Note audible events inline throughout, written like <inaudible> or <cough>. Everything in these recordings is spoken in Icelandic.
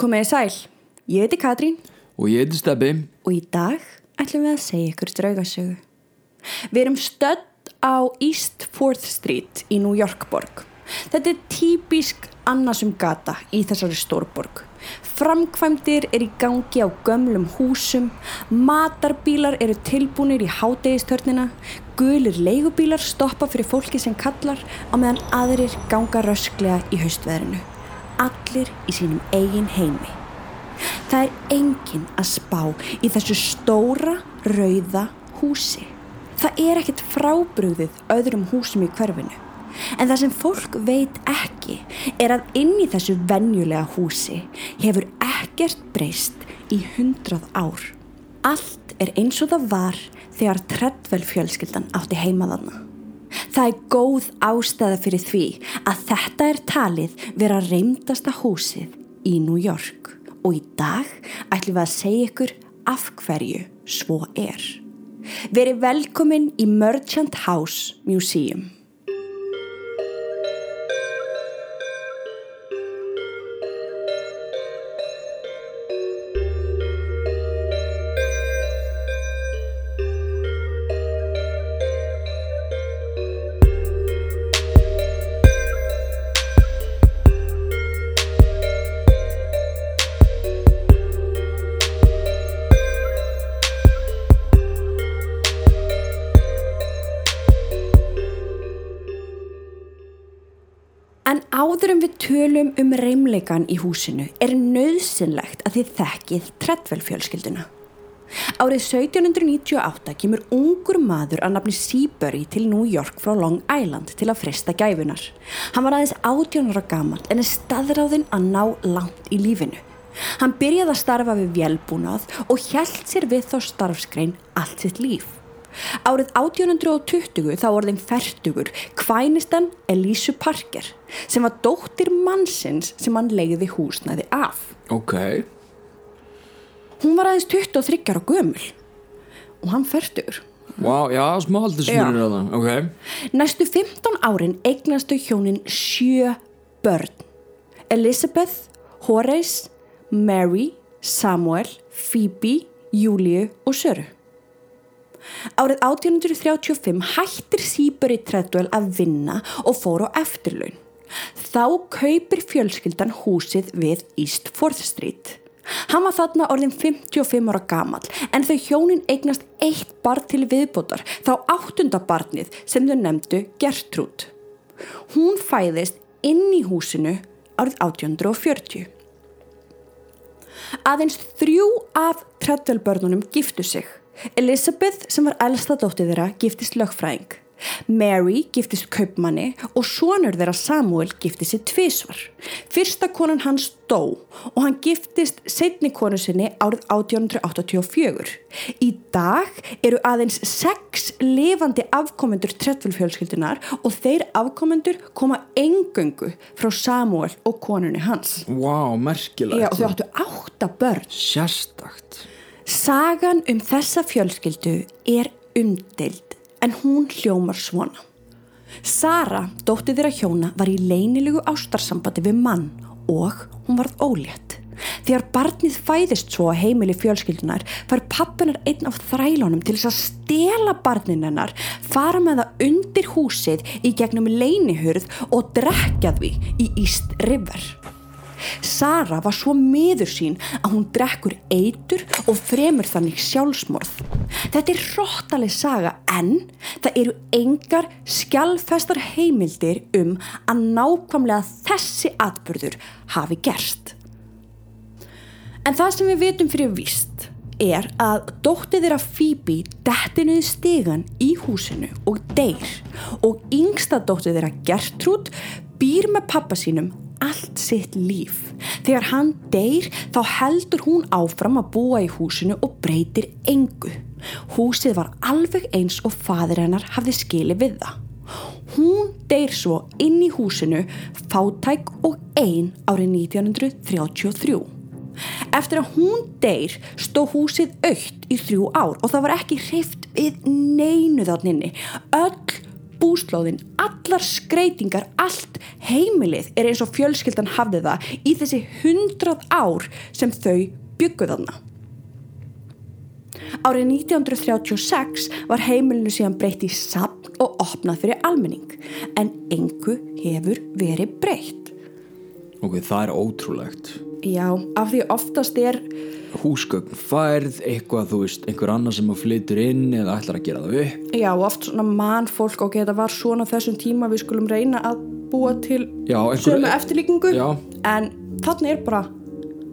Komið í sæl, ég heiti Katrín Og ég heiti Steppi. og í dag ætlum við að segja ykkur draugasögu. Við erum stödd á East 4th Street í New York borg. Þetta er típisk annasum gata í þessari stórborg. Framkvæmdir er í gangi á gömlum húsum, matarbílar eru tilbúinir í hádegistörnina, gulir leigubílar stoppa fyrir fólki sem kallar á meðan aðrir ganga rösklega í haustveðrinu. Allir í sínum eigin heimi. Það er enginn að spá í þessu stóra, rauða húsi. Það er ekkert frábrugðið öðrum húsum í hverfinu. En það sem fólk veit ekki er að inn í þessu venjulega húsi hefur ekkert breyst í hundrað ár. Allt er eins og það var þegar Treadwell fjölskyldan átti heimaðana. Það er góð ástæða fyrir því að þetta er talið vera reymdasta húsið í New York og í dag ætlum við að segja ykkur af hverju svo er. Verið velkomin í Merchant House Museum. Tölum um reymleikan í húsinu er nöðsynlegt að þið þekkið Treadwell fjölskylduna. Árið 1798 kemur ungur maður að nafni Seabury til New York frá Long Island til að frista gæfunar. Hann var aðeins 18 ára gammal en er staðráðinn að ná langt í lífinu. Hann byrjaði að starfa við vélbúnað og hjælt sér við þá starfskrein allt sitt líf. Árið 1820 þá orðin færtugur kvænistan Elísu Parker sem var dóttir mannsins sem hann leiði húsnaði af. Ok. Hún var aðeins 23 ára gömul og hann færtugur. Vá, já, smá aldrei smurður á það. Ok. Næstu 15 árin eignastu hjónin sjö börn. Elizabeth, Horace, Mary, Samuel, Phoebe, Júliu og Söru. Árið 1835 hættir Seabury Treadwell að vinna og fór á eftirlaun. Þá kaupir fjölskyldan húsið við East 4th Street. Hann var þarna orðin 55 ára gamal en þau hjónin eignast eitt barn til viðbótar þá áttunda barnið sem þau nefndu Gertrúd. Hún fæðist inn í húsinu árið 1840. Aðeins þrjú af Treadwell börnunum giftu sig. Elizabeth sem var elsta dóttið þeirra giftist lögfræðing. Mary giftist kaupmanni og sonur þeirra Samuel giftist sér tvísvar. Fyrsta konan hans dó og hann giftist setni konu sinni árið 1884. Í dag eru aðeins sex lifandi afkomendur Treadwell fjölskyldunar og þeir afkomendur koma engöngu frá Samuel og konunni hans. Vá, merkilegt. Já, og þau áttu átta börn. Sérstakt. Sagan um þessa fjölskyldu er umdild en hún hljómar svona. Sara, dóttið þeirra hjóna, var í leynilegu ástarsambandi við mann og hún varð ólétt. Þegar barnið fæðist svo að heimili fjölskyldunar fær pappunar einn af þrælunum til þess að stela barnin hennar, fara með það undir húsið í gegnum leynihurð og drekja því í East River. Sara var svo miður sín að hún drekkur eitur og fremur þannig sjálfsmorð. Þetta er hróttaleg saga en það eru engar skjálfestar heimildir um að nákvæmlega þessi atbyrður hafi gerst. En það sem við vitum fyrir víst er að dóttið þeirra Phoebe dettinuði stigan í húsinu og deyr og yngsta dóttið þeirra Gertrúd býr með pappa sínum allt sitt líf. Þegar hann deyr þá heldur hún áfram að búa í húsinu og breytir engu. Húsið var alveg eins og fadir hennar hafði skilið við það. Hún deyr svo inn í húsinu fátæk og ein árið 1933. Eftir að hún deyr stó húsið aukt í þrjú ár og það var ekki hreift við neinu þanninni. Öll búslóðin, allar skreitingar, allt heimilið er eins og fjölskyldan hafði það í þessi hundrað ár sem þau bygguð þarna. Árið 1936 var heimilinu síðan breytt í sapn og opnað fyrir almenning en engu hefur verið breytt. Ok, það er ótrúlegt. Já, af því oftast er, Húsgögn færð, eitthvað, þú veist, einhver annar sem flytur inn eða ætlar að gera það upp. Já, oft svona mann fólk og þetta var svona þessum tíma við skulum reyna að búa til Já, einhver- sömu eftirlíkingu. Já. en þannig er bara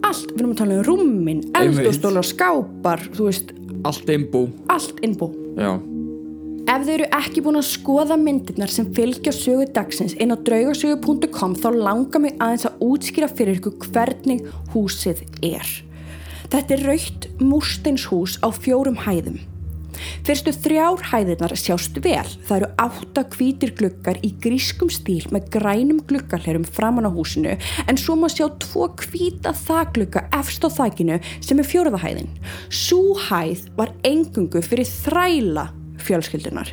allt, við erum að tala um rúmin, eldustólar, skápar, þú veist, Allt einbú allt innbú. Já, Ef þau eru ekki búin að skoða myndirnar sem fylgja sögu dagsins inn á draugasögu.com þá langar mig aðeins að útskýra fyrir ykkur hvernig húsið er. Þetta er raukt múrsteinshús á fjórum hæðum. Fyrstu þrjár hæðirnar sjást vel. Það eru átta hvítir gluggar í grískum stíl með grænum gluggarlerum framan á húsinu en svo má sjá tvo hvíta þaglugga efst á þakinu sem er fjóraða hæðin. Sú hæð var engungu fyrir þræla fjölskyldunar.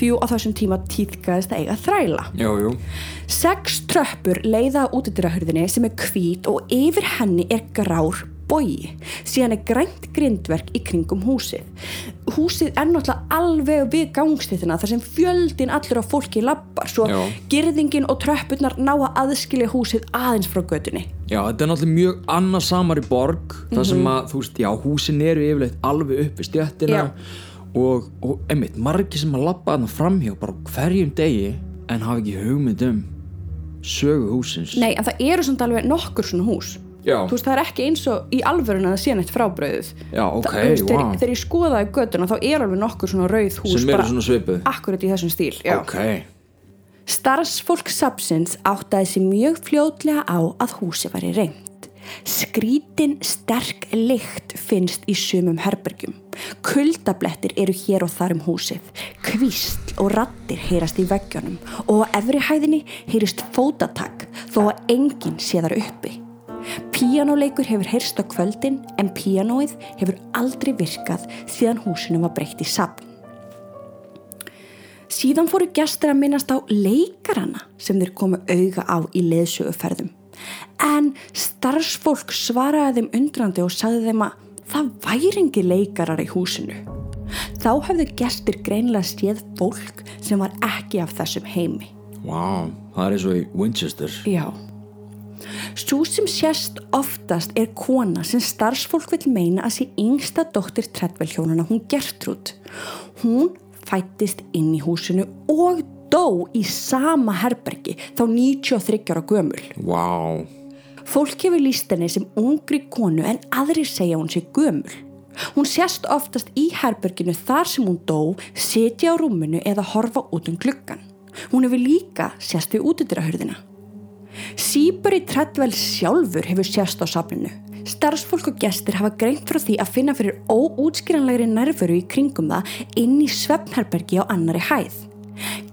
Því á þessum tíma tíðkaðist að eiga þræla. jú, jú Sex tröppur leiða á útidyrahurðinni sem er hvít og yfir henni er grár bogi. Síðan er grænt grindverk í kringum húsið. Húsið er náttúrulega alveg við gangstíðina þar sem fjöldin allur á fólki lappar svo Já. girðingin og tröppurnar ná að aðskilja húsið aðeins frá götunni. Já, þetta er náttúrulega mjög annarsamari borg þar sem Mhm. að, þú veist, já, húsin eru yfirleitt alveg upp við stjættina Já. Og, og einmitt, margir sem að lappa þarna framhjá bara hverjum degi en hafa ekki hugmynd um sögu húsins Nei, en það eru samt alveg nokkur svona hús. Já. Þú veist, það er ekki eins og í alvörun að það sé neitt frábröðuð. Já, ok, það, veist, vá. þegar, ég skoðaði göttuna þá er alveg nokkur svona rauð hús sem eru svona svipuð akkurat í þessum stíl já. Ok, starfsfólk sapsins áttaði sér mjög fljótlega á að húsi var í reynd skrítin sterk lykt finnst í sumum herbergjum kuldablettir eru hér og þar um húsið kvísl og rattir heyrast í veggjónum og á efri hæðinni heyrist fótatak þó að enginn sé þar uppi Píanóleikur hefur heyrst á kvöldin en píanóið hefur aldrei virkað síðan húsinu var breytt í sapn. Síðan fóru gestur að minnast á leikarana sem þeir komu auga á í leðsöguferðum. En starfsfólk svaraði þeim undrandi og sagði þeim að það væri engi leikarar í húsinu. Þá hefðu gestur greinlega séð fólk sem var ekki af þessum heimi. vá, það er eins og í Winchester Já. Svo sem sést oftast er kona sem starfsfólk vil meina að sé yngsta dóttir Treadwell hjónana, hún Gertrúd. Hún fættist inn í húsinu og dó í sama herbergi, þá 93 ára gömul. Vá, Fólk hefur líst henni sem ungri konu en aðrir segja hún sé gömul. Hún sést oftast í herberginu þar sem hún dó, sitja á rúminu eða horfa út um gluggan. Hún hefur líka sést við útidyrahörðina. Sýburi Treadwell sjálfur hefur sést á safninu. Starfsfólk og gestir hafa greint frá því að finna fyrir óútskýranlegri nærveru í kringum það inn í svefnherbergi á annari hæð.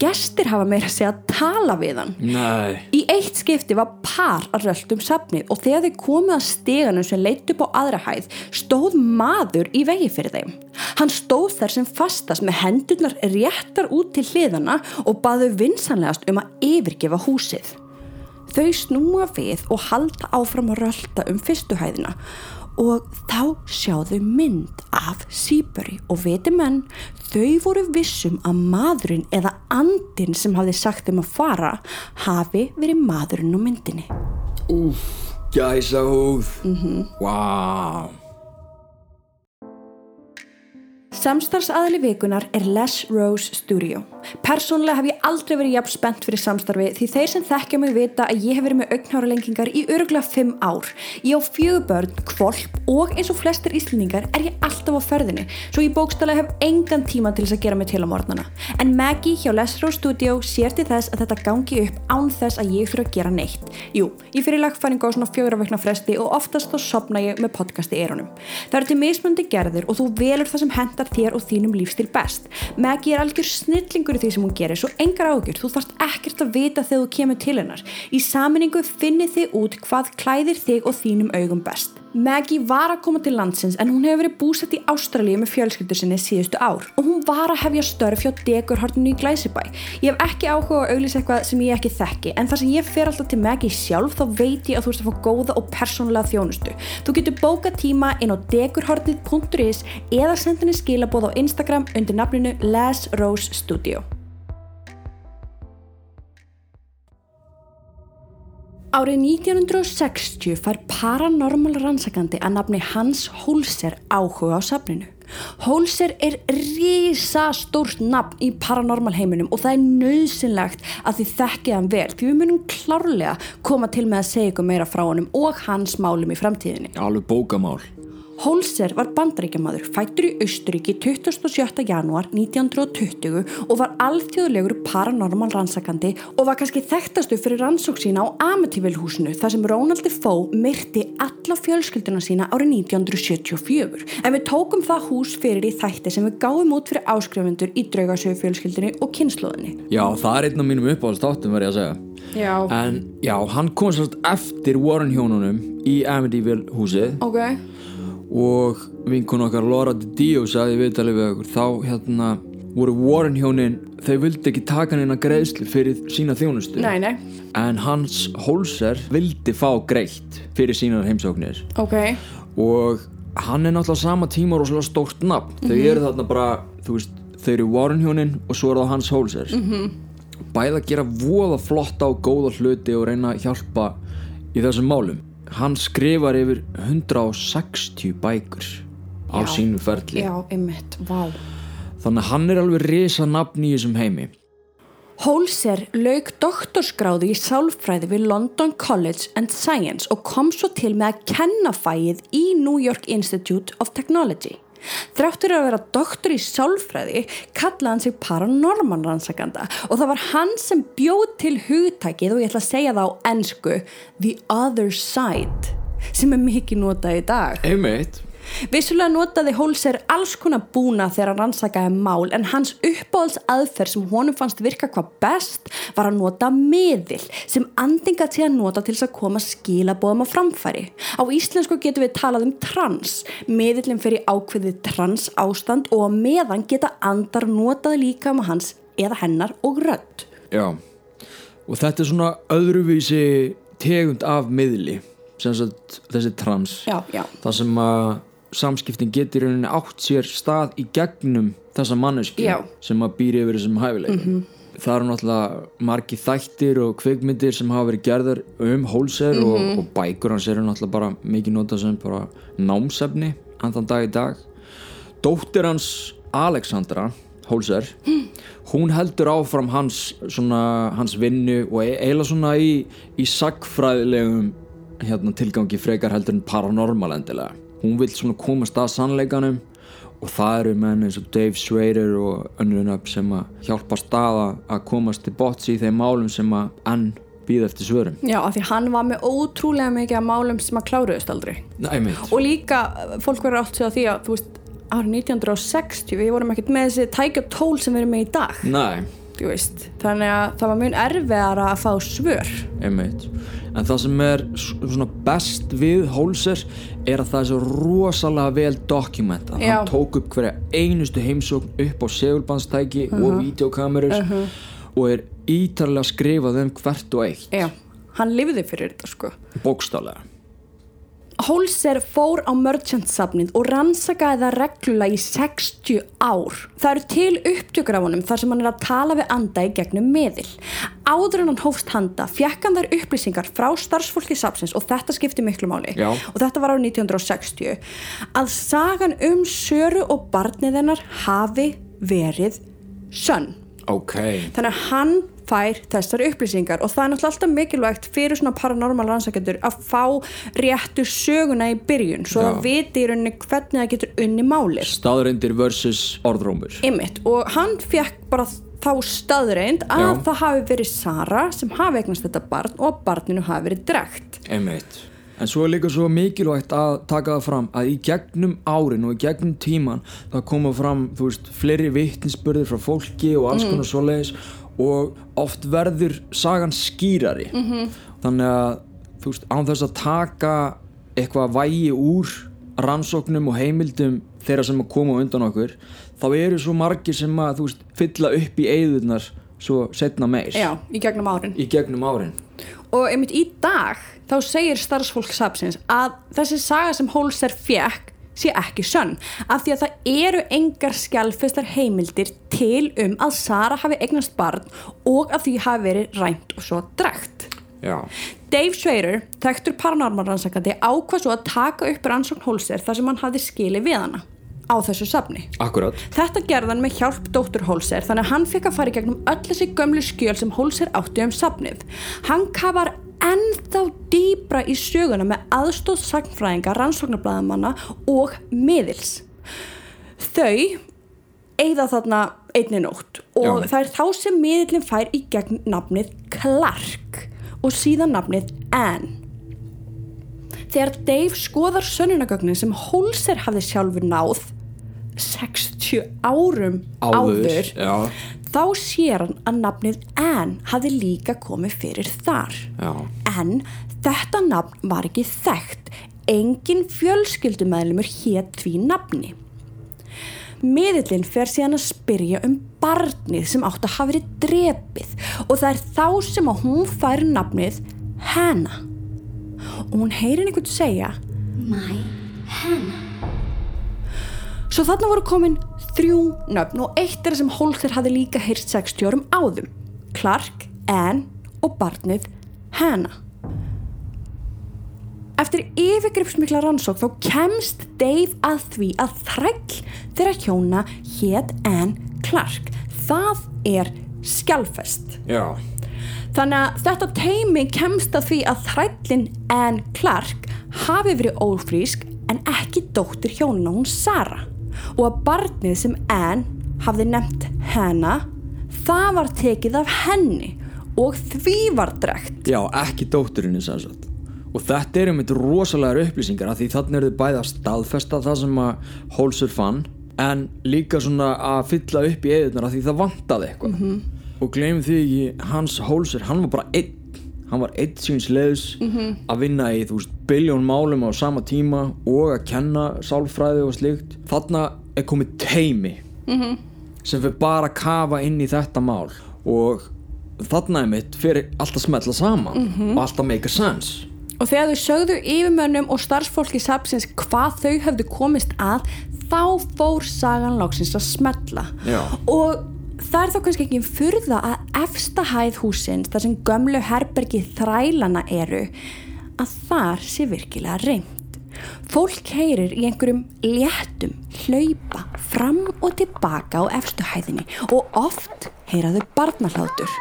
Gestir hafa meira að segja að tala við hann. nei Í eitt skipti var par að rölda um safnið og þegar þau komið að steganum sem leitt upp á aðra hæð stóð maður í vegi fyrir þeim. Hann stóð þar sem fastast með hendurnar réttar út til hliðana og baðu vinsanlegast um að yfirgefa húsið. Þau snúa við og halda áfram að rölda um fyrstu hæðina og þá sjáðu mynd af Sýböri og viti menn, þau voru vissum að maðurinn eða andinn sem hafði sagt þeim að fara hafi verið maðurinn á myndinni. Úf, gæsa húð mm Vá Samstarfsaðali vikunar er Les Rose Studio. Persónulega hef ég aldrei verið jafn spennt fyrir samstarfi því þeir sem þekkja mig vita að ég hef verið með augnáralengingar í öruglega 5 ár. Ég á fjögur börn, kvolp og eins og flestir íslendingar er ég alltaf á ferðinni svo ég bókstala hef engan tíma til þess að gera mig til á morgnana. En Maggie hjá Les Rose Studio sér til þess að þetta gangi upp án þess að ég fyrir að gera neitt. Jú, ég fyrir lagfæringu á svona fjögra vekna fresti og oftast þá sopna ég með podcast hendar þér og þínum lífstil best. Maggie er algjör snillingur í því sem hún gerir svo engar ágjur, þú þarft ekkert að vita þegar þú kemur til hennar. Í saminningu finnið þið út hvað klæðir þig og þínum augum best. Maggie var að koma til landsins en hún hefur verið búsett í Ástralíu með fjölskyldur sinni síðustu ár og hún var að hefja störf hjá Degurhortinu í Glæsibæ. Ég hef ekki áhuga að auglýsa eitthvað sem ég ekki þekki en þar sem ég fer alltaf til Maggie sjálf þá veit ég að þú ert að fá góða og persónulega þjónustu. Þú getur bóka tíma inn á degurhortið.is eða senda henni skilabóð á Instagram undir nafninu Les Rose Studio. Árið 1960 fær paranormal rannsakandi að nafni Hans Holzer áhuga á safninu. Holzer er risastórt nafn í paranormal heiminum og það er nöðsynlegt að þið þekkið hann vel því við munum klárlega koma til með að segja ykkur meira frá honum og hans málum í framtíðinni. Alveg bókamál. Holzer var bandaríkjamaður, fættur í Austuríki 27. janúar 1920 og var alþjóðlegur paranormal rannsakandi og var kannski þekktastu fyrir rannsók sína á Amityville-húsinu þar sem Ronald Defoe myrti alla fjölskylduna sína árið 1974. En við tókum það hús fyrir í þætti sem við gáum út fyrir áskrifundur í draugasögu fjölskyldinu og kynnslóðinni. Já, það er einn af mínum uppáhaldstáttum verið að segja. Já. En já, hann kom svolítið eftir Warren hjónunum í Amityville húsið Ok. Og vinkun okkar Laura Dio sagði viðtalið við okkur þá hérna voru Warren hjónin þau vildi ekki taka neina greiðslu fyrir sína þjónustu Nei, nei. en hans Holzer vildi fá greitt fyrir sínar heimsóknir Ok. og hann er náttúrulega sama tíma rosalega stórt nafn þau eru þarna bara, veist þau eru Warren hjónin og svo er það hans Holzer -hmm. bæði að gera voða flotta og góða hluti og reyna að hjálpa í þessum málum hann skrifar yfir 160 bækur á Já. sínum ferli Já, einmitt. Vá. þannig að hann er alveg risa nafn í þessum heimi Holzer lauk doktorskráðu í sálfræði við London College and Science og kom svo til með að kenna fæið í New York Institute of Technology. Þráttur að vera doktor í sálfræði kallaði hann sig paranormal rannsakanda og það var hann sem bjóð til hugtækið og ég ætla að segja það á ennsku The Other Side sem er mikið notað í dag. einmitt Vissulega notaði Holzer alls konar búna þegar hann rannsakaði mál en hans uppáhalds aðferð sem honum fannst virka hvað best var að nota miðil sem andinga til að nota til þess að koma skilabóðum á framfæri. Á íslensku getum við talað um trans. Miðilin í ákveðið trans ástand og á meðan geta andar notað líka um hans eða hennar og rödd. Já, og þetta er svona öðruvísi tegund af miðli sem sagt þessi trans Já, já. það sem að samskiptin getur rauninni átt sér stað í gegnum þessa manneski Já. sem að býri yfir þessum hæfileikum. Það eru náttúrulega margi þættir og kvikmyndir sem hafa verið gerðar um hólser og, og bækur hans eru náttúrulega bara mikið notað sem bara námsefni andan dag í dag. Dóttir hans Alexandra Holzer <gasps> hún heldur áfram hans, svona, hans vinnu og e- eiginlega svona í, í sagfræðilegum hérna, tilgangi frekar heldur en paranormal endilega hún vil svona komast að sannleikanum og það eru menn eins og Dave Schrader og önnur nöfn sem að hjálpa staða að komast til bots í þeim málum sem að enn býða eftir svörum Já, af því hann var með ótrúlega mikið af málum sem að kláruðust aldrei. Nei, mitt og líka fólk verður átt sig á því að þú veist, árið 1960 við vorum ekkert með þessi tækja tól sem við erum með í dag. Nei, þú veist. þannig að það var mjög erfiðara að fá svör. Einmitt en það sem er svona best við Holzer er að það er svo rosalega vel dokumentað Já. hann tók upp hverja einustu heimsókn upp á segulbandstæki og videokamerur og er ítarlega skrifað um hvert og eitt. Já, hann lifði fyrir þetta sko. Bókstálega Holzer fór á Merchant-safnið og rannsakaði það reglulega í 60 ár. Það eru til upptökur af honum þar sem hann er að tala við anda í gegnum meðil. Áður en hann hófst handa fekk hann þær upplýsingar frá starfsfólki safnsins og þetta skipti miklu máli. Já. Og þetta var árið 1960 að sagan um Söru og barnið hennar hafi verið sönn. ok, Þannig að hann fær þessar upplýsingar og það er náttúrulega alltaf mikilvægt fyrir svona paranormal rannsækjendur að fá réttu söguna í byrjun svo Já. að viti í rauninni hvernig það getur unni málið. staðreindir versus orðrómur Einmitt og hann fekk bara þá staðreind að Já. það hafi verið Sara sem hafi eignast þetta barn og barninu hafi verið drekt. einmitt En svo er líka svo mikilvægt að taka það fram að í gegnum árin og í gegnum tíman það koma fram, þú veist, fleiri vittnisspurðir frá fólki og alls konar svoleiðis og oft verður sagan skýrari. -hmm. þannig að, þú veist, án þess að taka eitthvað vægi úr rannsóknum og heimildum þeirra sem að koma undan okkur þá eru svo margir sem að þú veist fylla upp í eigðurnar svo setna meir. Já, í gegnum árin. Í gegnum árin. Og einmitt í dag þá segir starfsfólk sapsins að þessi saga sem Holzer fekk sé ekki sönn af því að það eru engar skjálfestar heimildir til um að Sara hafi eignast barn og að því hafi verið rænt og svo dregt Já, Dave Schrader, þekktur paranormal rannsakandi ákvað svo að taka upp rannsókn Holzer þar sem hann hafði skilið við hana á þessu safni. Akkurat Þetta gerði hann með hjálp dóttur Holzer þannig að hann fekk að fara í gegnum öll þessi gömlu skjöl sem Holzer átti um safnið. Hann kafar ennþá dýbra í söguna með aðstóð sagnfræðinga, rannsóknarblæðamanna og miðils. Þau eigða þarna einni nótt og Já. það er þá sem miðlinn fær í gegn nafnið Clark og síðan nafnið Anne. Þegar Dave skoðar sönnunagögnin sem Holzer hafði sjálfur náð 60 árum áður, Já, þá sér hann að nafnið Anne hafði líka komið fyrir þar. já, En þetta nafn var ekki þekkt. Engin fjölskyldumæðlumur hétt því nafni. Miðillinn fer síðan að spyrja um barnið sem átt að hafa verið drepið og það er þá sem að hún fær nafnið Hannah. Og hún heyrir einhvern segja My Hannah. Svo þarna voru komin þrjú nöfn og eitt er sem Holzer hafði líka heyrt 60 árum áðum. Clark, Anne og barnið Hannah. Eftir yfirgripsmikla rannsók þá kemst Dave að því að þræll þeirra hjóna hét Anne Clark. Það er skjálfest. já Þannig að þetta teimi kemst að því að þrællin Anne Clark hafi verið ófrísk en ekki dóttir hjónuna hún Sara og að barnið sem Anne hafði nefnt Hannah það var tekið af henni og því var drekt. Já, ekki dótturinni sem sagt. Og þetta er um eitt rosalegar upplýsingar af því þannig eru þau bæði að staðfesta það sem að Holzer fann en líka svona að fylla upp í eðunar af því það vantaði eitthvað. -hmm. og gleymum því ekki hans Holzer, hann var bara einn. Hann var einn síns leiðis að vinna í þú veist biljón málum á sama tíma og að kenna sálfræði og slíkt. Þarna er komið teimi -hmm. sem fyrir bara að kafa inn í þetta mál. Og þarna er mitt fyrir allt að smetla saman og allt að make a sense. Og þegar þau sögðu yfirmönnum og starfsfólki sapsins hvað þau höfðu komist að þá fór sagan loksins að smetla Já. og það er þá kannski ekki furða að efsta hæð húsins þar sem gömlu herbergi þrælana eru að þar sé virkilega reynd fólk heyrir í einhverjum léttum hlaupa fram og tilbaka á efstu hæðinni og oft heyraðu barnahlátur.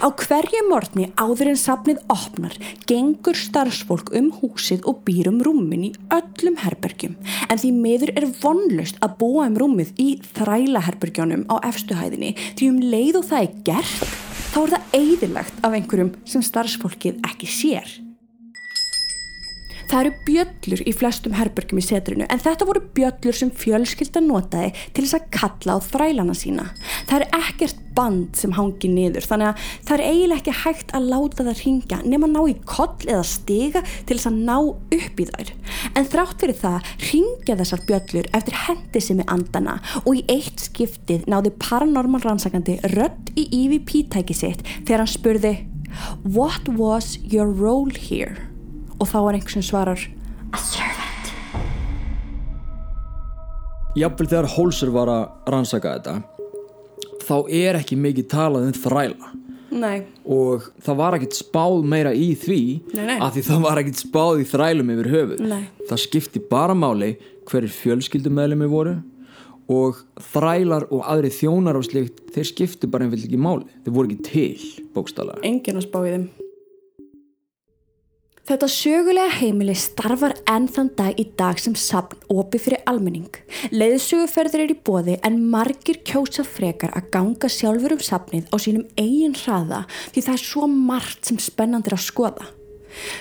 Á hverju morgni áður en safnið opnar gengur starfsfólk um húsið og býr um rúmin í öllum herbergjum. En því miður er vonlust að búa um rúmið í þrælaherbergjónum á efstuhæðinni því um leið og það er gert þá er það eigðilegt af einhverjum sem starfsfólkið ekki sér. Það eru bjöllur í flestum herbergjum í setrinu en þetta voru bjöllur sem fjölskylda notaði til þess að kalla á þrælana sína. Það er ekkert band sem hangi niður þannig að það er eiginlega ekki hægt að láta það ringja nema ná í koll eða stiga til þess að ná upp í þær. En þrátt fyrir það ringja þessar bjöllur eftir hendi sem er andana og í eitt skiptið náði paranormal rannsakandi rödd í EVP-tæki sitt þegar hann spurði What was your role here? Og þá er einhvers sem svarar A servant. Jafnvel þegar Holzer var að rannsaka þetta þá er ekki mikið talað um þræla Nei, og það var ekkert spáð meira í því Nei, nei. af því það var ekkert spáð í þrælum yfir höfuð Nei. það skipti bara máli hverjir fjölskyldumæðlumi voru og þrælar og aðri þjónar og slikt þeir skipti bara einfjöld ekki máli þeir voru ekki til bókstala enginn að spá í þeim Þetta sögulega heimili starfar enn þann dag í dag sem sapn opið fyrir almenning. Leiðsöguferður er í bóði en margir kjósa frekar að ganga sjálfur um sapnið á sínum eigin hraða því það er svo margt sem spennandi er að skoða.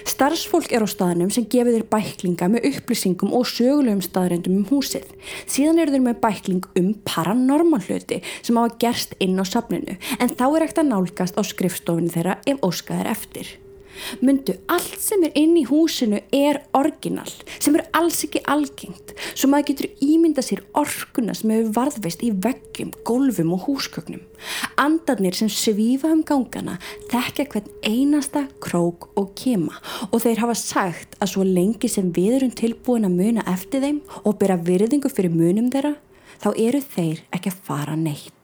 Starfsfólk er á staðnum sem gefur þér bæklinga með upplýsingum og sögulegum staðrendum um húsið. Síðan eru þeir með bækling um paranormal hluti sem hafa gerst inn á sapninu en þá er ekkert að nálgast á skrifstofunni þeirra ef óskað er eftir. Mundu, allt sem er inn í húsinu er orginal, sem er alls ekki algengt, svo maður getur ímynda sér orkuna sem hefur varðveist í veggjum, gólfum og húsgögnum. Andarnir sem svífa um gangana þekka hvern einasta krók og kema og þeir hafa sagt að svo lengi sem við erum tilbúin að muna eftir þeim og bera virðingu fyrir munum þeirra, þá eru þeir ekki að fara neitt.